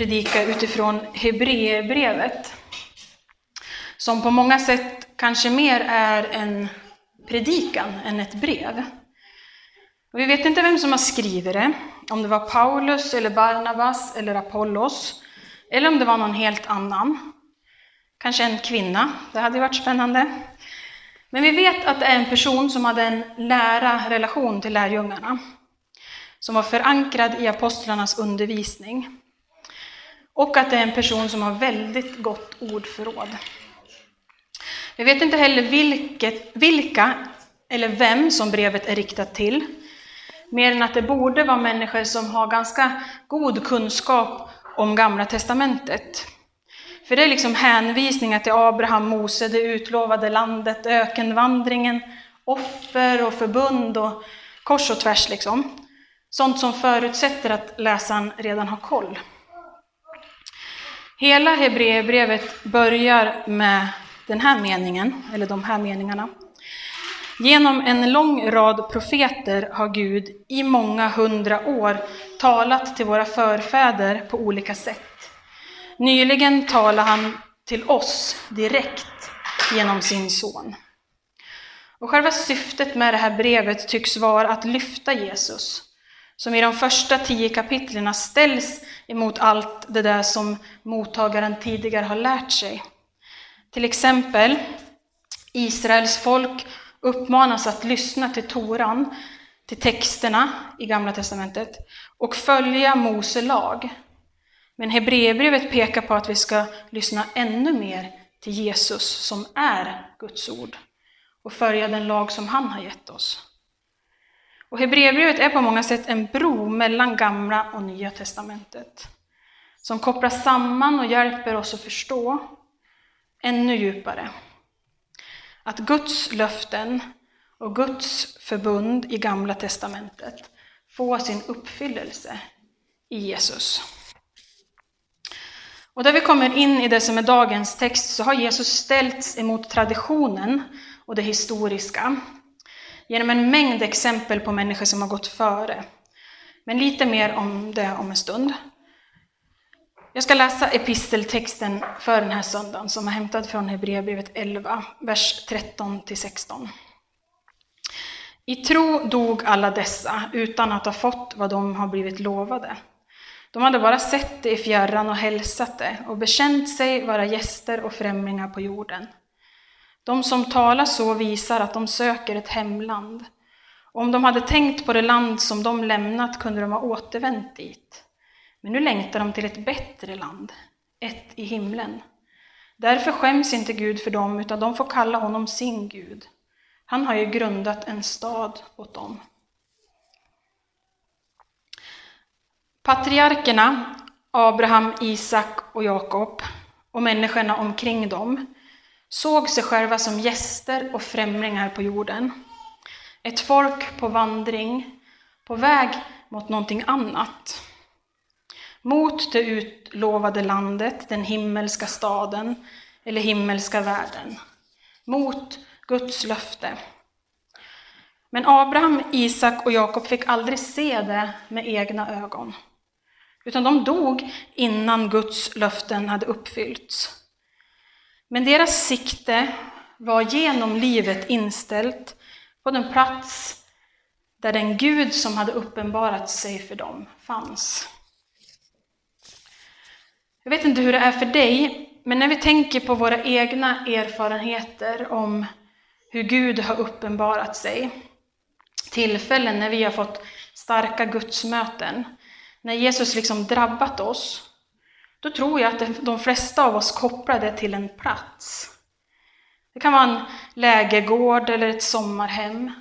predika utifrån Hebreerbrevet. Som på många sätt kanske mer är en predikan än ett brev. Och vi vet inte vem som har skrivit det, om det var Paulus eller Barnabas eller Apollos, eller om det var någon helt annan. Kanske en kvinna, det hade varit spännande. Men vi vet att det är en person som hade en nära relation till lärjungarna, som var förankrad i apostlarnas undervisning. Och att det är en person som har väldigt gott ordförråd. Vi vet inte heller vilket, vilka eller vem som brevet är riktat till, mer än att det borde vara människor som har ganska god kunskap om Gamla Testamentet. För det är liksom hänvisningar till Abraham, Mose, det utlovade landet, ökenvandringen, offer och förbund och kors och tvärs liksom. Sånt som förutsätter att läsaren redan har koll. Hela Hebreerbrevet börjar med den här meningen, eller de här meningarna. Genom en lång rad profeter har Gud i många hundra år talat till våra förfäder på olika sätt. Nyligen talade han till oss direkt genom sin son. Och själva syftet med det här brevet tycks vara att lyfta Jesus, som i de första tio kapitlen ställs emot allt det där som mottagaren tidigare har lärt sig. Till exempel, Israels folk uppmanas att lyssna till Toran, till texterna i Gamla Testamentet och följa Mose lag. Men Hebreerbrevet pekar på att vi ska lyssna ännu mer till Jesus som är Guds ord och följa den lag som han har gett oss. Och Hebreerbrevet är på många sätt en bro mellan Gamla och Nya Testamentet som kopplar samman och hjälper oss att förstå ännu djupare att Guds löften och Guds förbund i Gamla Testamentet får sin uppfyllelse i Jesus. Och där vi kommer in i det som är dagens text så har Jesus ställts emot traditionen och det historiska genom en mängd exempel på människor som har gått före. Men lite mer om det om en stund. Jag ska läsa episteltexten för den här söndagen som är hämtad från Hebreerbrevet 11, vers 13-16. I tro dog alla dessa utan att ha fått vad de har blivit lovade. De hade bara sett det i fjärran och hälsat det och bekänt sig vara gäster och främlingar på jorden. De som talar så visar att de söker ett hemland. om de hade tänkt på det land som de lämnat kunde de ha återvänt dit. Men nu längtar de till ett bättre land, ett i himlen. Därför skäms inte Gud för dem, utan de får kalla honom sin Gud. Han har ju grundat en stad åt dem. Patriarkerna, Abraham, Isak och Jakob och människorna omkring dem såg sig själva som gäster och främlingar på jorden. Ett folk på vandring, på väg mot någonting annat. Mot det utlovade landet, den himmelska staden eller himmelska världen. Mot Guds löfte. Men Abraham, Isak och Jakob fick aldrig se det med egna ögon. Utan de dog innan Guds löften hade uppfyllts. Men deras sikte var genom livet inställt på den plats där den Gud som hade uppenbarat sig för dem fanns. Jag vet inte hur det är för dig, men när vi tänker på våra egna erfarenheter om hur Gud har uppenbarat sig, tillfällen när vi har fått starka gudsmöten, när Jesus liksom drabbat oss, då tror jag att de flesta av oss kopplar det till en plats. Det kan vara en lägergård eller ett sommarhem,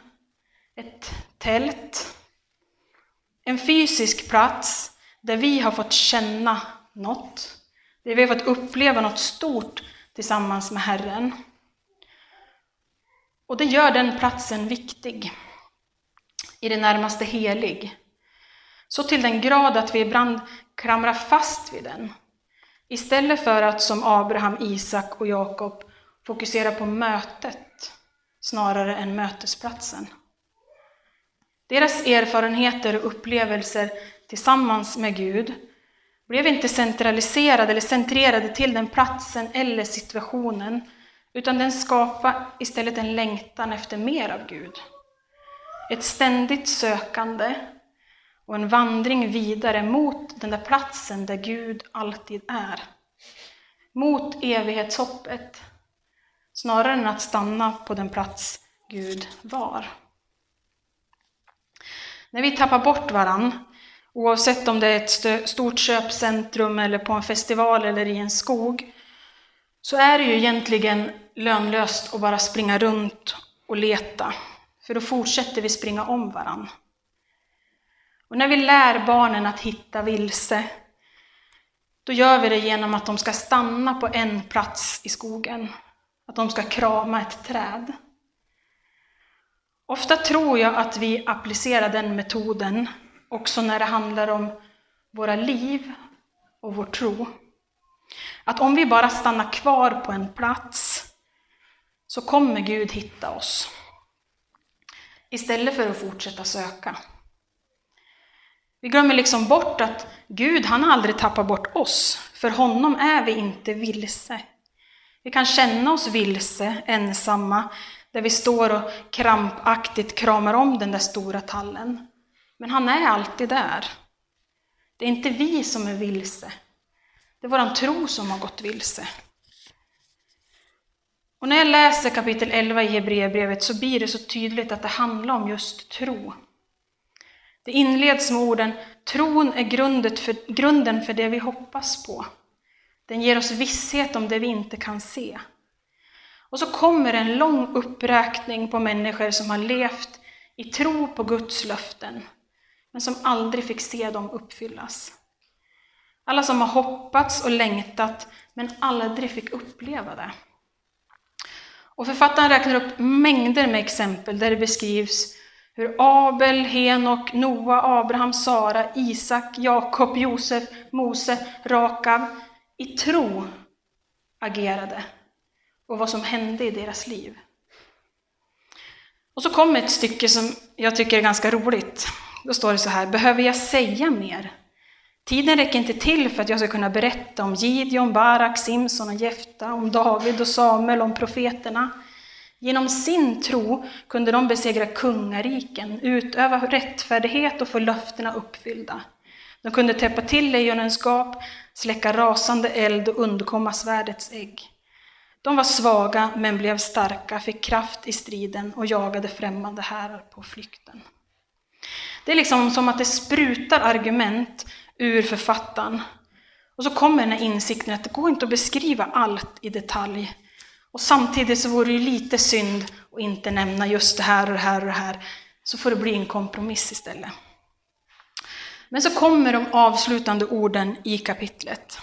ett tält. En fysisk plats där vi har fått känna något, Där vi har fått uppleva något stort tillsammans med Herren. Och det gör den platsen viktig, i det närmaste helig. Så till den grad att vi ibland klamrar fast vid den. Istället för att som Abraham, Isak och Jakob fokusera på mötet snarare än mötesplatsen. Deras erfarenheter och upplevelser tillsammans med Gud blev inte centraliserade eller centrerade till den platsen eller situationen, utan den skapade istället en längtan efter mer av Gud. Ett ständigt sökande och en vandring vidare mot den där platsen där Gud alltid är. Mot evighetshoppet, snarare än att stanna på den plats Gud var. När vi tappar bort varann, oavsett om det är ett stort köpcentrum eller på en festival eller i en skog, så är det ju egentligen lönlöst att bara springa runt och leta, för då fortsätter vi springa om varann. Och när vi lär barnen att hitta vilse, då gör vi det genom att de ska stanna på en plats i skogen, att de ska krama ett träd. Ofta tror jag att vi applicerar den metoden också när det handlar om våra liv och vår tro. Att om vi bara stannar kvar på en plats så kommer Gud hitta oss. Istället för att fortsätta söka. Vi glömmer liksom bort att Gud, han har aldrig tappat bort oss. För honom är vi inte vilse. Vi kan känna oss vilse, ensamma, där vi står och krampaktigt kramar om den där stora tallen. Men han är alltid där. Det är inte vi som är vilse. Det är vår tro som har gått vilse. Och när jag läser kapitel 11 i Hebreerbrevet så blir det så tydligt att det handlar om just tro. Det inleds med orden Tron är grundet för, grunden för det vi hoppas på. Den ger oss visshet om det vi inte kan se. Och så kommer en lång uppräkning på människor som har levt i tro på Guds löften, men som aldrig fick se dem uppfyllas. Alla som har hoppats och längtat, men aldrig fick uppleva det. Och författaren räknar upp mängder med exempel där det beskrivs hur Abel, Henok, Noa, Abraham, Sara, Isak, Jakob, Josef, Mose, Rakav i tro agerade och vad som hände i deras liv. Och så kommer ett stycke som jag tycker är ganska roligt. Då står det så här, behöver jag säga mer? Tiden räcker inte till för att jag ska kunna berätta om Gideon, Barak, Simson och Jefta, om David och Samuel, om profeterna. Genom sin tro kunde de besegra kungariken, utöva rättfärdighet och få löftena uppfyllda. De kunde täppa till lejonens gap, släcka rasande eld och undkomma svärdets ägg. De var svaga men blev starka, fick kraft i striden och jagade främmande härar på flykten. Det är liksom som att det sprutar argument ur författaren. Och så kommer den här insikten att det går inte att beskriva allt i detalj. Och samtidigt så vore det ju lite synd att inte nämna just det här och det här och det här. Så får det bli en kompromiss istället. Men så kommer de avslutande orden i kapitlet.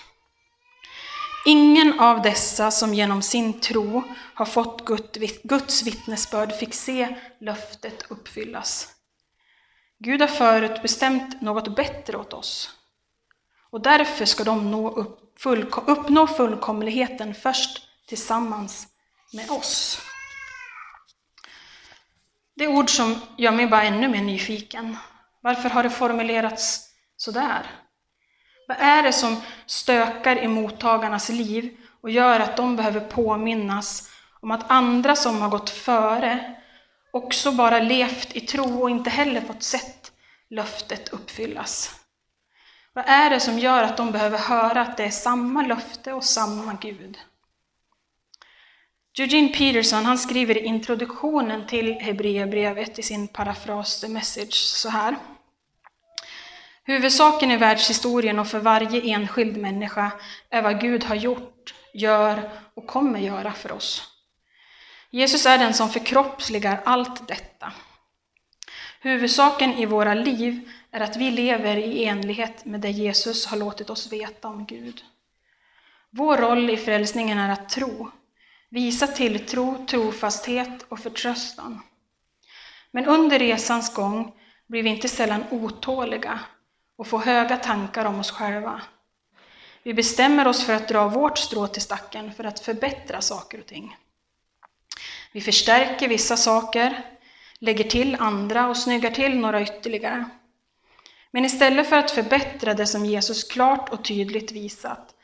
Ingen av dessa som genom sin tro har fått Guds vittnesbörd fick se löftet uppfyllas. Gud har förut bestämt något bättre åt oss. Och därför ska de nå upp, full, uppnå fullkomligheten först tillsammans med oss. Det är ord som gör mig bara ännu mer nyfiken. Varför har det formulerats sådär? Vad är det som stökar i mottagarnas liv och gör att de behöver påminnas om att andra som har gått före också bara levt i tro och inte heller fått sett löftet uppfyllas? Vad är det som gör att de behöver höra att det är samma löfte och samma Gud? Eugene Peterson han skriver i introduktionen till Hebreerbrevet i sin parafras The Message så här. Huvudsaken i världshistorien och för varje enskild människa är vad Gud har gjort, gör och kommer göra för oss. Jesus är den som förkroppsligar allt detta. Huvudsaken i våra liv är att vi lever i enlighet med det Jesus har låtit oss veta om Gud. Vår roll i frälsningen är att tro, visa tilltro, trofasthet och förtröstan. Men under resans gång blir vi inte sällan otåliga och får höga tankar om oss själva. Vi bestämmer oss för att dra vårt strå till stacken för att förbättra saker och ting. Vi förstärker vissa saker, lägger till andra och snyggar till några ytterligare. Men istället för att förbättra det som Jesus klart och tydligt visat,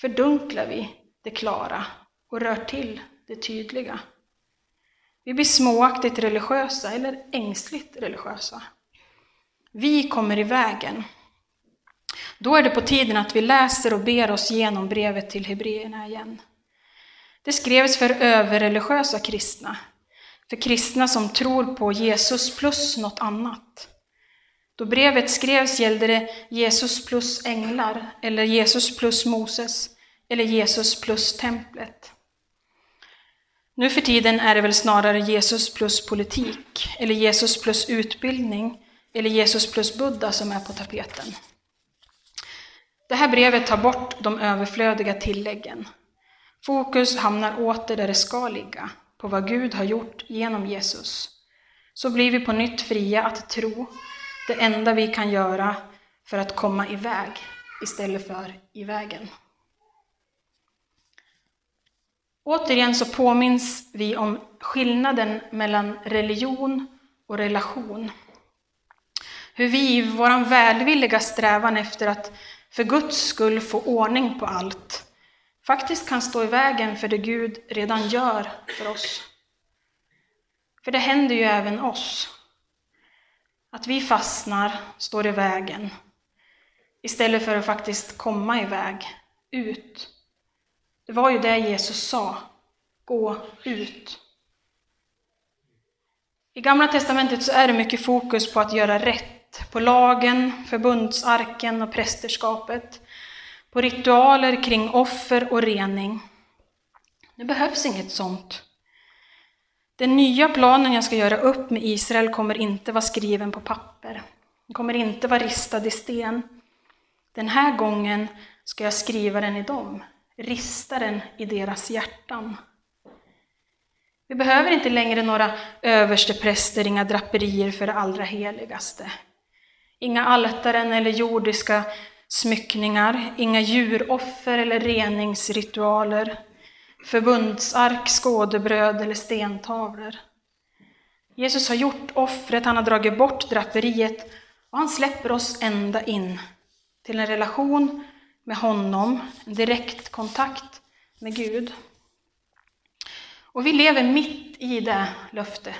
fördunklar vi det klara och rör till det tydliga. Vi blir småaktigt religiösa eller ängsligt religiösa. Vi kommer i vägen. Då är det på tiden att vi läser och ber oss genom brevet till Hebreerna igen. Det skrevs för överreligiösa kristna, för kristna som tror på Jesus plus något annat. Då brevet skrevs gällde det Jesus plus änglar, eller Jesus plus Moses, eller Jesus plus templet. Nu för tiden är det väl snarare Jesus plus politik, eller Jesus plus utbildning, eller Jesus plus Buddha som är på tapeten. Det här brevet tar bort de överflödiga tilläggen. Fokus hamnar åter där det ska ligga, på vad Gud har gjort genom Jesus. Så blir vi på nytt fria att tro det enda vi kan göra för att komma iväg istället för i vägen. Återigen så påminns vi om skillnaden mellan religion och relation. Hur vi i vår välvilliga strävan efter att för Guds skull få ordning på allt faktiskt kan stå i vägen för det Gud redan gör för oss. För det händer ju även oss. Att vi fastnar, står i vägen, istället för att faktiskt komma iväg, ut. Det var ju det Jesus sa, gå ut. I Gamla Testamentet så är det mycket fokus på att göra rätt, på lagen, förbundsarken och prästerskapet, på ritualer kring offer och rening. Det behövs inget sånt. Den nya planen jag ska göra upp med Israel kommer inte vara skriven på papper. Den kommer inte vara ristad i sten. Den här gången ska jag skriva den i dem, rista den i deras hjärtan. Vi behöver inte längre några överstepräster, inga draperier för det allra heligaste. Inga altaren eller jordiska smyckningar, inga djuroffer eller reningsritualer, förbundsark, skådebröd eller stentavlor. Jesus har gjort offret, han har dragit bort draperiet och han släpper oss ända in till en relation med honom, en direkt kontakt med Gud. Och vi lever mitt i det löftet.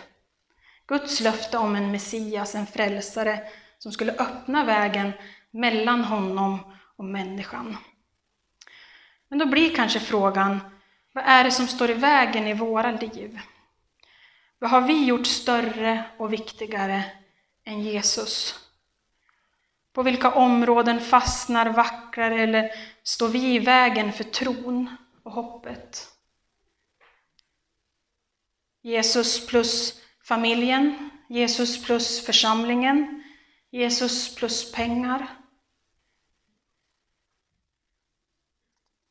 Guds löfte om en Messias, en frälsare, som skulle öppna vägen mellan honom och människan. Men då blir kanske frågan, vad är det som står i vägen i våra liv? Vad har vi gjort större och viktigare än Jesus? På vilka områden fastnar, vacklar, eller står vi i vägen för tron och hoppet? Jesus plus familjen, Jesus plus församlingen, Jesus plus pengar.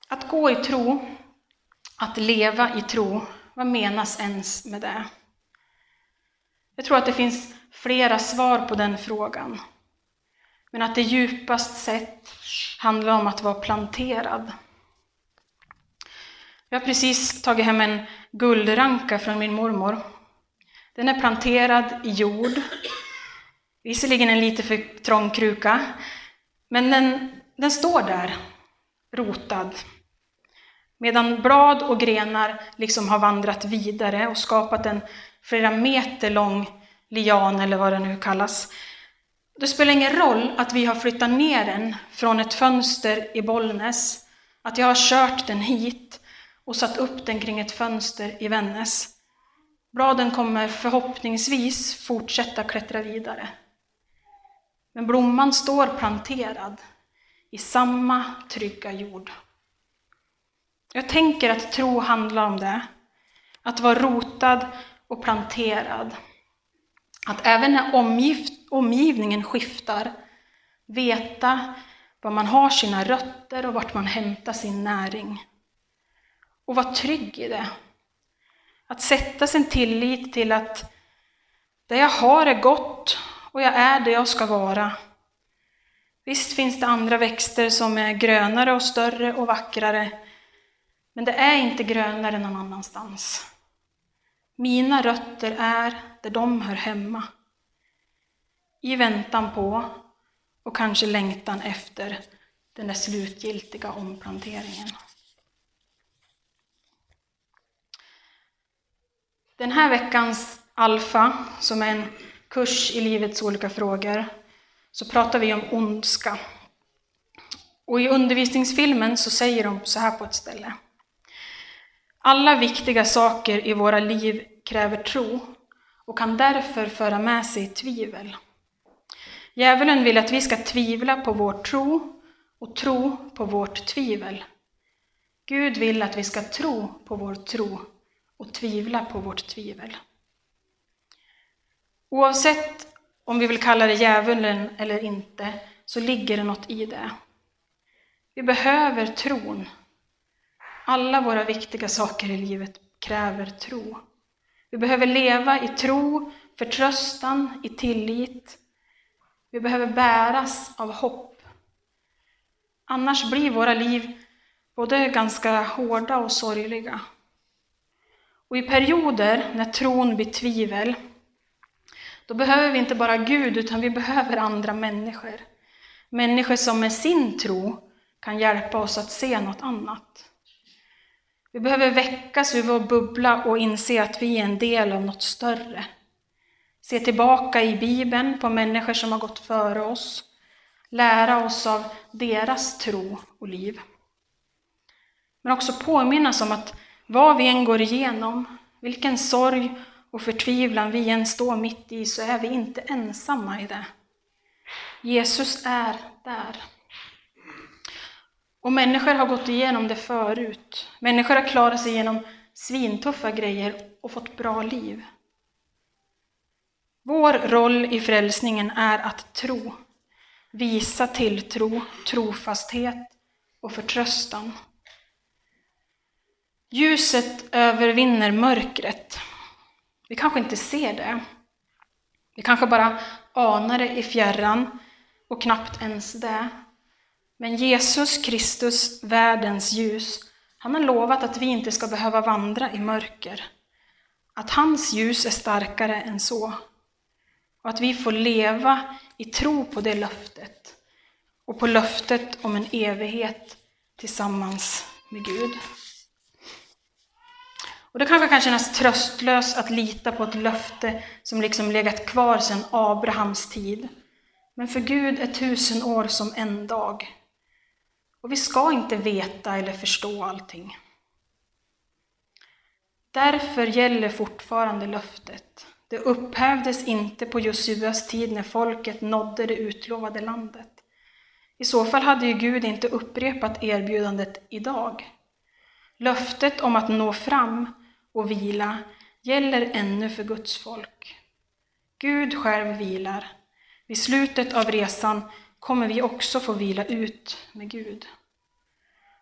Att gå i tro att leva i tro, vad menas ens med det? Jag tror att det finns flera svar på den frågan. Men att det djupast sett handlar om att vara planterad. Jag har precis tagit hem en guldranka från min mormor. Den är planterad i jord. Visserligen en lite för trång kruka, men den, den står där, rotad. Medan blad och grenar liksom har vandrat vidare och skapat en flera meter lång lian eller vad det nu kallas. Det spelar ingen roll att vi har flyttat ner den från ett fönster i Bollnäs, att jag har kört den hit och satt upp den kring ett fönster i Vännäs. Bladen kommer förhoppningsvis fortsätta klättra vidare. Men blomman står planterad i samma trygga jord. Jag tänker att tro handlar om det. Att vara rotad och planterad. Att även när omgiv omgivningen skiftar, veta var man har sina rötter och vart man hämtar sin näring. Och vara trygg i det. Att sätta sin tillit till att det jag har är gott och jag är det jag ska vara. Visst finns det andra växter som är grönare och större och vackrare, men det är inte grönare någon annanstans. Mina rötter är där de hör hemma. I väntan på och kanske längtan efter den där slutgiltiga omplanteringen. Den här veckans Alfa, som är en kurs i livets olika frågor, så pratar vi om ondska. Och i undervisningsfilmen så säger de så här på ett ställe. Alla viktiga saker i våra liv kräver tro och kan därför föra med sig tvivel. Djävulen vill att vi ska tvivla på vår tro och tro på vårt tvivel. Gud vill att vi ska tro på vår tro och tvivla på vårt tvivel. Oavsett om vi vill kalla det djävulen eller inte, så ligger det något i det. Vi behöver tron. Alla våra viktiga saker i livet kräver tro. Vi behöver leva i tro, förtröstan, i tillit. Vi behöver bäras av hopp. Annars blir våra liv både ganska hårda och sorgliga. Och i perioder när tron blir tvivel, då behöver vi inte bara Gud, utan vi behöver andra människor. Människor som med sin tro kan hjälpa oss att se något annat. Vi behöver väckas ur vår bubbla och inse att vi är en del av något större. Se tillbaka i Bibeln på människor som har gått före oss. Lära oss av deras tro och liv. Men också påminnas om att vad vi än går igenom, vilken sorg och förtvivlan vi än står mitt i, så är vi inte ensamma i det. Jesus är där. Och människor har gått igenom det förut. Människor har klarat sig igenom svintuffa grejer och fått bra liv. Vår roll i frälsningen är att tro, visa tilltro, trofasthet och förtröstan. Ljuset övervinner mörkret. Vi kanske inte ser det. Vi kanske bara anar det i fjärran och knappt ens det. Men Jesus Kristus, världens ljus, han har lovat att vi inte ska behöva vandra i mörker. Att hans ljus är starkare än så. Och att vi får leva i tro på det löftet. Och på löftet om en evighet tillsammans med Gud. Och det kanske kan kännas tröstlöst att lita på ett löfte som liksom legat kvar sedan Abrahams tid. Men för Gud är tusen år som en dag. Och vi ska inte veta eller förstå allting. Därför gäller fortfarande löftet. Det upphävdes inte på Josuas tid när folket nådde det utlovade landet. I så fall hade ju Gud inte upprepat erbjudandet idag. Löftet om att nå fram och vila gäller ännu för Guds folk. Gud själv vilar. Vid slutet av resan kommer vi också få vila ut med Gud.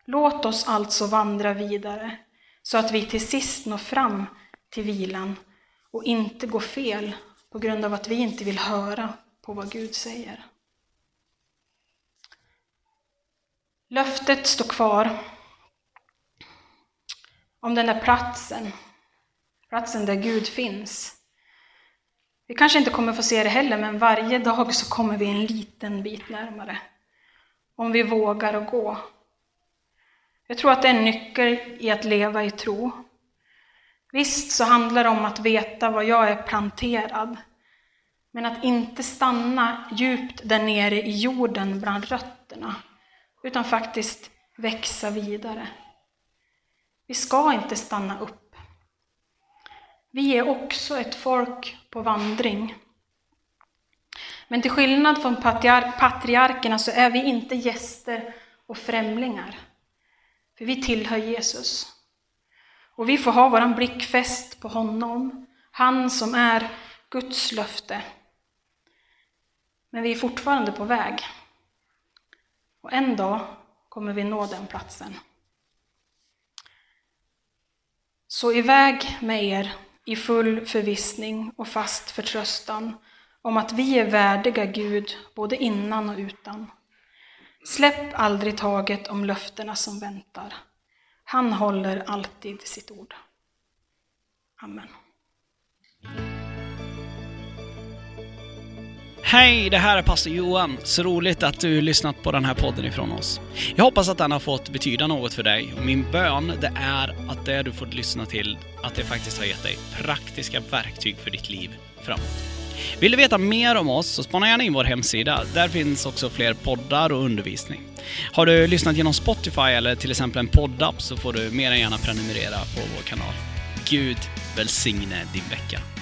Låt oss alltså vandra vidare så att vi till sist når fram till vilan och inte går fel på grund av att vi inte vill höra på vad Gud säger. Löftet står kvar om den där platsen, platsen där Gud finns. Vi kanske inte kommer få se det heller, men varje dag så kommer vi en liten bit närmare. Om vi vågar att gå. Jag tror att det är en nyckel i att leva i tro. Visst så handlar det om att veta var jag är planterad, men att inte stanna djupt där nere i jorden bland rötterna, utan faktiskt växa vidare. Vi ska inte stanna upp. Vi är också ett folk på vandring. Men till skillnad från patriarkerna så är vi inte gäster och främlingar. För vi tillhör Jesus. Och vi får ha vår blick fäst på honom, han som är Guds löfte. Men vi är fortfarande på väg. Och en dag kommer vi nå den platsen. Så iväg med er i full förvissning och fast förtröstan om att vi är värdiga Gud både innan och utan. Släpp aldrig taget om löftena som väntar. Han håller alltid sitt ord. Amen. Hej, det här är pastor Johan. Så roligt att du lyssnat på den här podden ifrån oss. Jag hoppas att den har fått betyda något för dig och min bön det är att det du fått lyssna till, att det faktiskt har gett dig praktiska verktyg för ditt liv framåt. Vill du veta mer om oss så spana gärna in vår hemsida. Där finns också fler poddar och undervisning. Har du lyssnat genom Spotify eller till exempel en poddapp så får du mer än gärna prenumerera på vår kanal. Gud välsigne din vecka.